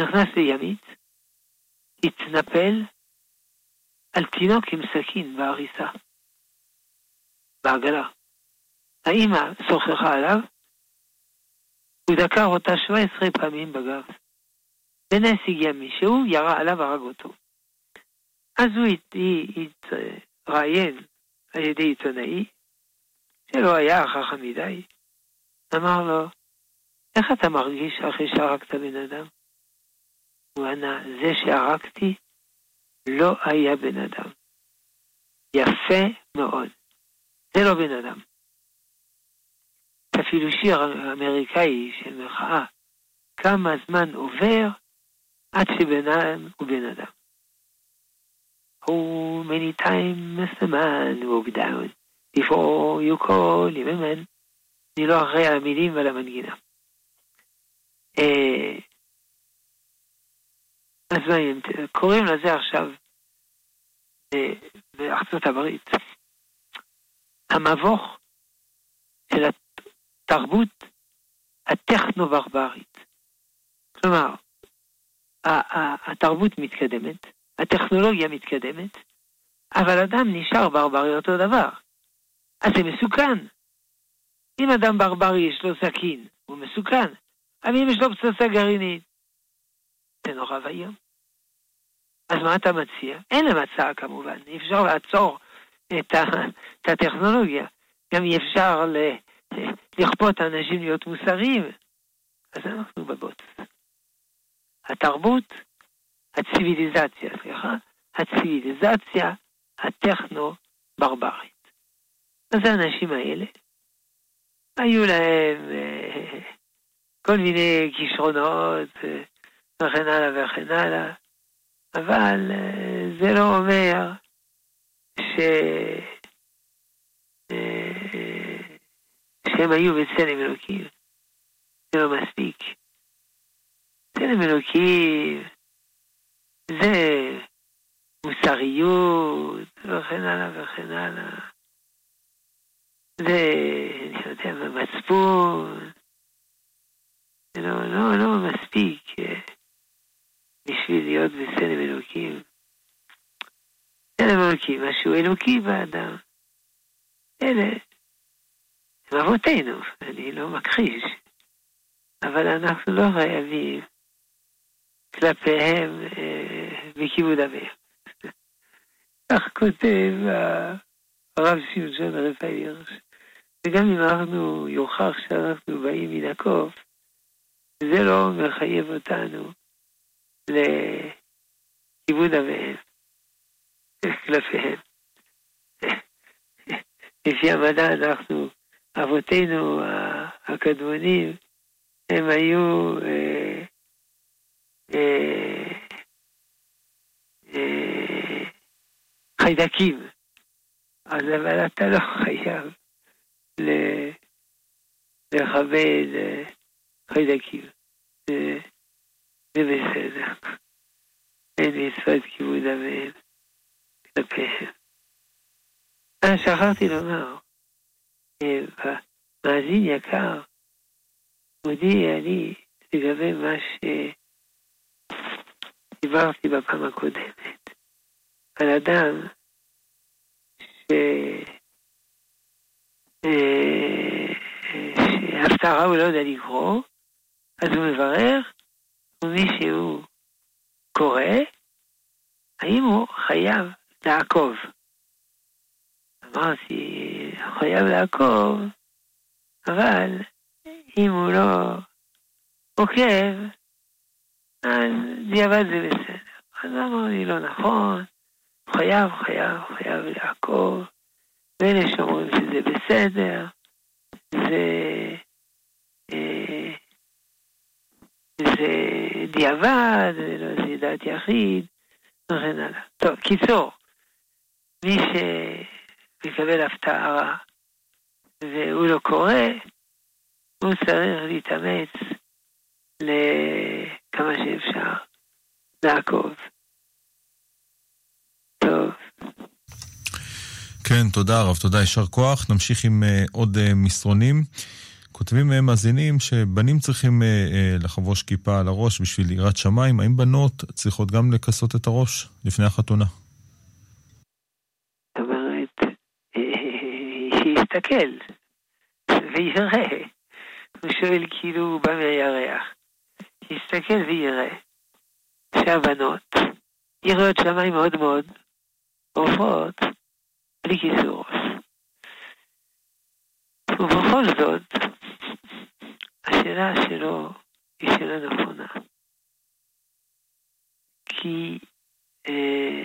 נכנס לימית, התנפל על תינוק עם סכין בעריסה, בעגלה. האמא שוחחה עליו, הוא דקר אותה 17 פעמים בגב. בנס הגיע מישהו, ירה עליו, הרג אותו. אז הוא התראיין על ידי עיתונאי, שלא היה חכם מדי, אמר לו, איך אתה מרגיש אחרי שהרגת בן אדם? הוא ענה, זה שהרגתי לא היה בן אדם. יפה מאוד. זה לא בן אדם. אפילו שיר אמריקאי של מחאה, כמה זמן עובר עד שבן אדם הוא בן אדם. How many times must a man walk down before you call him a man? אני לא אחראי על המילים ועל המנגינה. אה, אז מה, קוראים לזה עכשיו בארצות הברית המבוך של התרבות הטכנו-ברברית. כלומר, התרבות מתקדמת, הטכנולוגיה מתקדמת, אבל אדם נשאר ברברי אותו דבר. אז זה מסוכן. אם אדם ברברי יש לו סכין, הוא מסוכן. אבל אם יש לו פצצה גרעינית, זה נורא ואיום. אז מה אתה מציע? אין להם הצעה כמובן, אי אפשר לעצור את, ה, את הטכנולוגיה. גם אי אפשר ל, לכפות אנשים להיות מוסריים. אז אנחנו בבוץ. התרבות, הציוויליזציה, סליחה, הציוויליזציה הטכנו-ברברית. אז האנשים האלה, היו להם אה, כל מיני כישרונות אה, וכן הלאה וכן הלאה, אבל אה, זה לא אומר ש... שהם היו בצלם אלוקים. זה לא מספיק. צלם אלוקים זה מוסריות וכן הלאה וכן הלאה. זה, אני יודע, מצפון. זה לא, לא, לא מספיק אה, בשביל להיות בצלם אלוקים. צלם אלוקים, משהו אלוקי באדם. אלה הם אבותינו, אני לא מכחיש, אבל אנחנו לא חייבים כלפיהם אה, בכיבוד אביהם. כך כותב הרב שמשון רפאל הירש, וגם אם אנחנו יוכח שאנחנו באים מן הקוף, זה לא מחייב אותנו לכיבוד אביהם כלפיהם. לפי המדע אנחנו, אבותינו הקדמונים, הם היו אה, אה, אה, חיידקים. אז אבל אתה לא חייב לכבד חיידקים. זה, זה בסדר. אין מצוות כיבוד אביהם כלפיהם. אה, שכחתי לומר, מאזין יקר, מודיע אני לגבי מה שדיברתי בפעם הקודמת, על אדם ש... אה, שהפטרה הוא לא יודע לקרוא, אז הוא מברר, ומי שהוא קורא, האם הוא חייב לעקוב. אמרתי, חייב לעקוב, אבל אם הוא לא עוקב, אז דיעבד זה בסדר. אז אמר לי, לא נכון, חייב, חייב, חייב לעקוב, ואלה שאומרים שזה בסדר, זה, אה, זה דיעבד, זה לא זה דעת יחיד, וכן הלאה. טוב, קיצור, מי שמקבל הפתעה והוא לא קורא, הוא צריך להתאמץ לכמה שאפשר לעקוב. כן, תודה הרב, תודה, יישר כוח. נמשיך עם uh, עוד uh, מסרונים. כותבים uh, מאזינים שבנים צריכים uh, uh, לחבוש כיפה על הראש בשביל יראת שמיים, האם בנות צריכות גם לכסות את הראש לפני החתונה? זאת אומרת, שיסתכל ויראה. הוא שואל כאילו הוא בא מהירח. שיסתכל ויראה שהבנות, יראות שמיים מאוד מאוד, עופות בלי כיסור ראש. ובכל זאת, השאלה שלו היא שאלה נכונה. כי אה,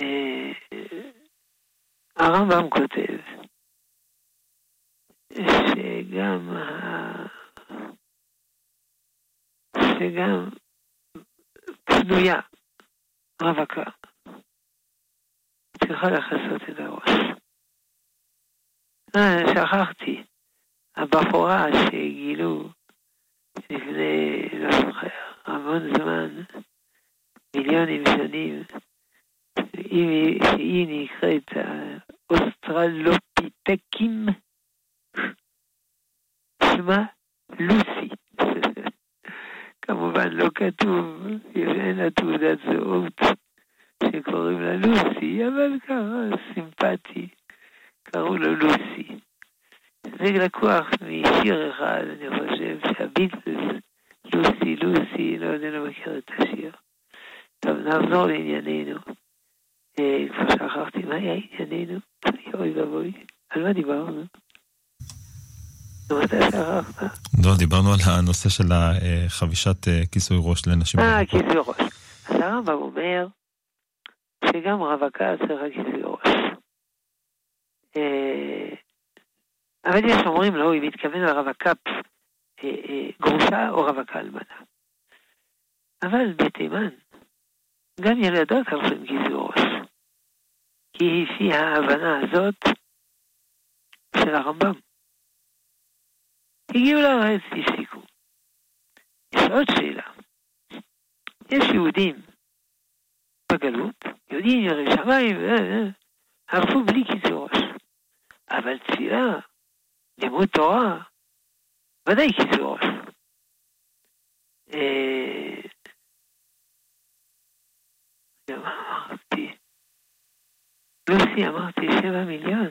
אה, הרמב"ם כותב שגם, שגם פנויה, רווקה, צריכה לכסות את הראש. אה, שכחתי, הבחורה שגילו לפני, לא זוכר, המון זמן, מיליונים שנים, שהיא נקראת האוסטרלופיטקים, שמה לוסי. כמובן לא כתוב, אין לה תעודת זהות שקוראים לה לוסי, אבל ככה סימפטי, קראו לו לוסי. זה לקוח משיר אחד, אני חושב שהביטלס, לוסי, לוסי, לא יודע, לא מכיר את השיר. טוב, נעזור לענייננו. אה, כבר שכחתי מה היה ענייננו, אוי ואבוי, על מה דיברנו? לא, דיברנו על הנושא של חבישת אה, כיסוי ראש לנשים. אה, כיסוי ראש. אז הרמב"ם אומר שגם רווקה צריכה כיסוי ראש. אה, אבל יש אומרים לא, היא מתכוון לרווקה אה, גרושה או רווקה אלמנה. אבל בתימן, גם ילדות הלכו עם כיסוי ראש. כי לפי ההבנה הזאת של הרמב"ם. הגיעו לארץ, הפסיקו. יש עוד שאלה. יש יהודים בגלות, יהודים ירא שמיים, הלכו בלי כיסוי ראש. אבל תפילה, לימוד תורה, ודאי כיסוי ראש. גם אמרתי, לוסי אמרתי שבע מיליון.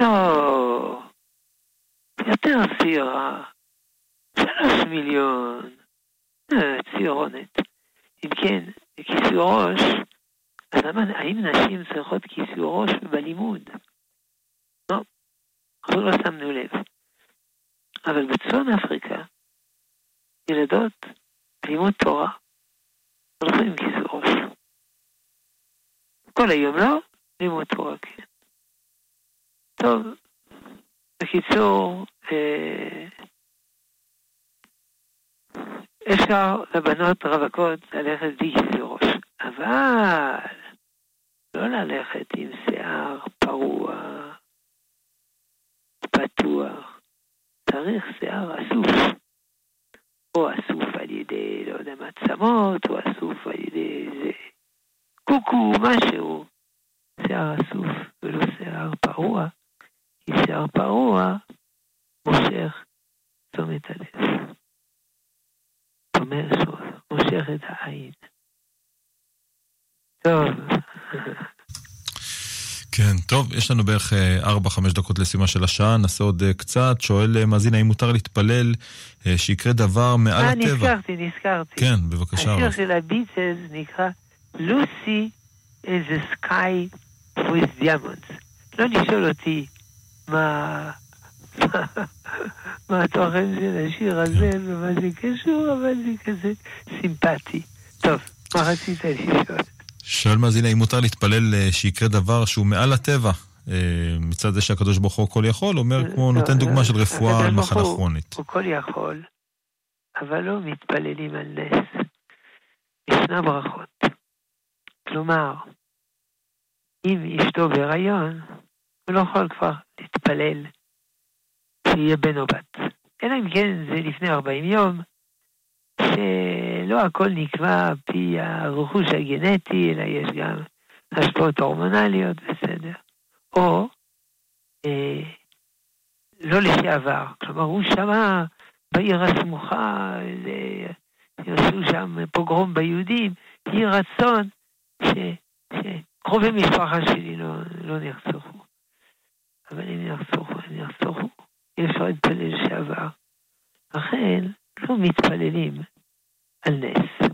לא, יותר צעירה, שלוש מיליון, צעירונת. אם כן, כיסוי ראש, אז האם נשים צריכות כיסוי ראש בלימוד? לא, אנחנו לא שמנו לב. אבל בצפון אפריקה, ילדות, לימוד תורה, הולכים עם כיסוי ראש. כל היום לא, לימוד תורה כן. טוב, בקיצור, אה, אפשר לבנות רווקות ללכת בלי כיסוי ראש, אבל לא ללכת עם שיער פרוע, פתוח. צריך שיער אסוף. או אסוף על ידי, לא יודע, מעצמות, או אסוף על ידי איזה קוקו, משהו. שיער אסוף ולא שיער פרוע, כי שיער פרוע מושך תשומת הלב. אומר מושך את העין. טוב. כן, טוב, יש לנו בערך 4-5 אה, דקות לסיומה של השעה, נעשה עוד אה, קצת. שואל אה, מאזין, האם מותר להתפלל שיקרה דבר מעל הטבע? אה, נזכרתי, נזכרתי. כן, בבקשה. השיר של הביטלס נקרא לוסי is a sky with diamonds. לא לשאול אותי מה... מה התוכן של השיר הזה ומה זה קשור, אבל זה כזה סימפטי. טוב, מה רצית לשאול? שואל מאזין, האם מותר להתפלל אה, שיקרה דבר שהוא מעל הטבע? אה, מצד זה שהקדוש ברוך הוא כל יכול, אומר אה, כמו, נותן דוגמה של רפואה על מחלה כרונית. הוא כל יכול, אבל לא מתפללים על נס. ישנה ברכות. כלומר, אם אשתו בהיריון, הוא לא יכול כבר להתפלל שיהיה בן או בת. אלא אם כן זה לפני 40 יום, שלא הכל נקבע על פי הרכוש הגנטי, אלא יש גם השפעות הורמונליות, בסדר. או אה, לא לשעבר, כלומר הוא שמע בעיר הסמוכה, עשו שם פוגרום ביהודים, יהי רצון שקרובי משפחה שלי לא, לא נרצחו. אבל אם נרצחו, הם נרצחו, אי אפשר להתפלל שעבר. לכן, לא מתפללים על נס.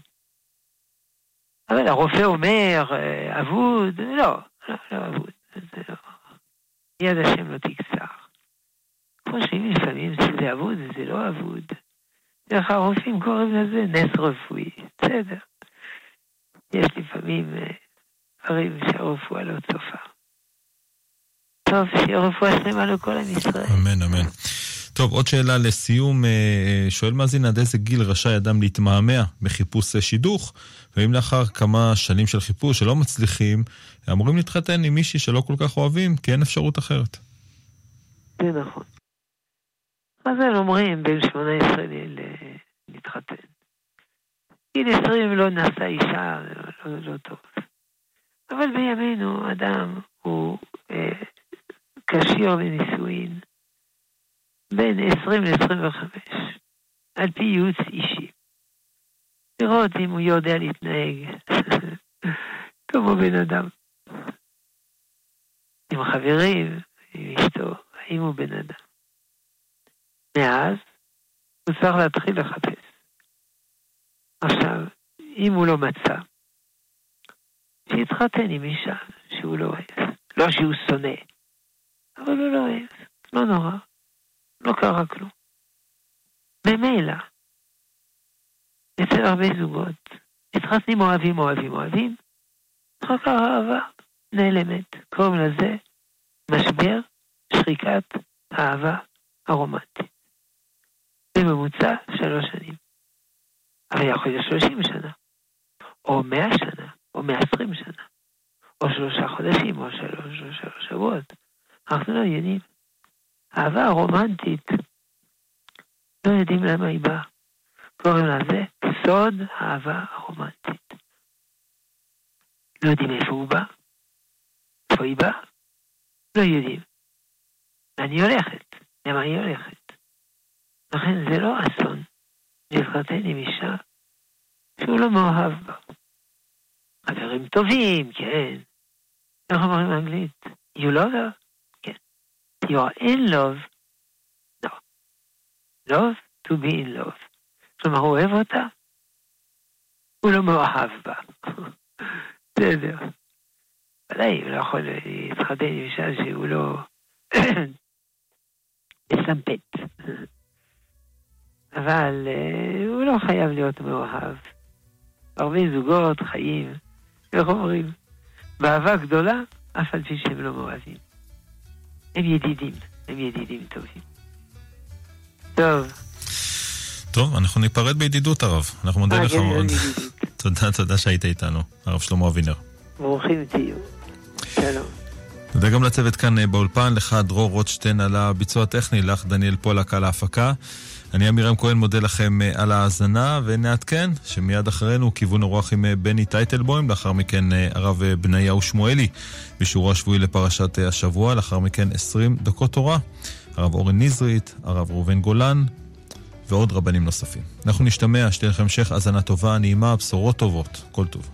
אבל הרופא אומר, אה, אבוד, לא, לא, לא אבוד, זה לא. יד השם לא תקצר. חושבים לפעמים שזה אבוד וזה לא אבוד. דרך הרופאים קוראים לזה נס רפואי, בסדר. יש לפעמים אה, דברים שהרפואה לא צופה. טוב, שיהיה רפואה שלמה לכל עם ישראל. אמן, אמן. טוב, עוד שאלה לסיום. אה, שואל מאזין עד איזה גיל רשאי אדם להתמהמה בחיפוש אה, שידוך, ואם לאחר כמה שנים של חיפוש שלא מצליחים, אמורים להתחתן עם מישהי שלא כל כך אוהבים, כי אין אפשרות אחרת. זה נכון. מה זה אומרים בין 18 להתחתן? גיל 20 לא נעשה אישה, לא, לא טוב. אבל בימינו אדם הוא אה, כשיר לנישואין. בין 20 ל-25, על פי ייעוץ אישי. לראות אם הוא יודע להתנהג כמו בן אדם. עם חברים, עם אשתו, האם הוא בן אדם. מאז, הוא צריך להתחיל לחפש. עכשיו, אם הוא לא מצא, שיתחתן עם אישה שהוא לא אוהב. לא שהוא שונא, אבל הוא לא אוהב, לא נורא. לא קרה כלום. ממילא, אצל הרבה זוגות, מתחתנים אוהבים, אוהבים, אוהבים, אחר כך האהבה נעלמת. קוראים לזה משבר שחיקת האהבה הרומנטית. בממוצע שלוש שנים. אבל יכול להיות שלושים שנה, או מאה שנה, או מאה עשרים שנה, או שלושה חודשים, או שלוש, שלוש שבועות. אנחנו לא יודעים. אהבה רומנטית, לא יודעים למה היא באה. קוראים לזה סוד האהבה הרומנטית. לא יודעים איפה הוא בא, איפה היא באה, לא יודעים. ואני הולכת, למה היא הולכת? לכן זה לא אסון להתחתן עם אישה שהוא לא מאוהב בה. חברים טובים, כן. איך אומרים באנגלית? You love her? You are in love, לא. love to be in love. כלומר, הוא אוהב אותה, הוא לא מאוהב בה. בסדר. ודאי, הוא לא יכול להתחתן עם אישה שהוא לא מסמפת. אבל uh, הוא לא חייב להיות מאוהב. הרבה זוגות חיים, איך אומרים? באהבה גדולה, אף על פי שהם לא מאוהבים. הם ידידים, הם ידידים טובים. טוב. טוב, אנחנו ניפרד בידידות הרב. אנחנו מודה לך מאוד. תודה, תודה שהיית איתנו, הרב שלמה אבינר. ברוכים תהיו. שלום. תודה גם לצוות כאן אה, באולפן, לך דרור רוטשטיין על הביצוע הטכני, לך דניאל פולק על ההפקה. אני עמירם כהן מודה לכם אה, על ההאזנה, ונעדכן שמיד אחרינו כיוון אורח עם אה, בני טייטלבוים, לאחר מכן הרב בניהו שמואלי, בשיעורו השבועי לפרשת השבוע, לאחר מכן 20 דקות תורה, הרב אורן נזרית, הרב ראובן גולן, ועוד רבנים נוספים. אנחנו נשתמע, שתהיה לכם המשך האזנה טובה, נעימה, בשורות טובות, כל טוב.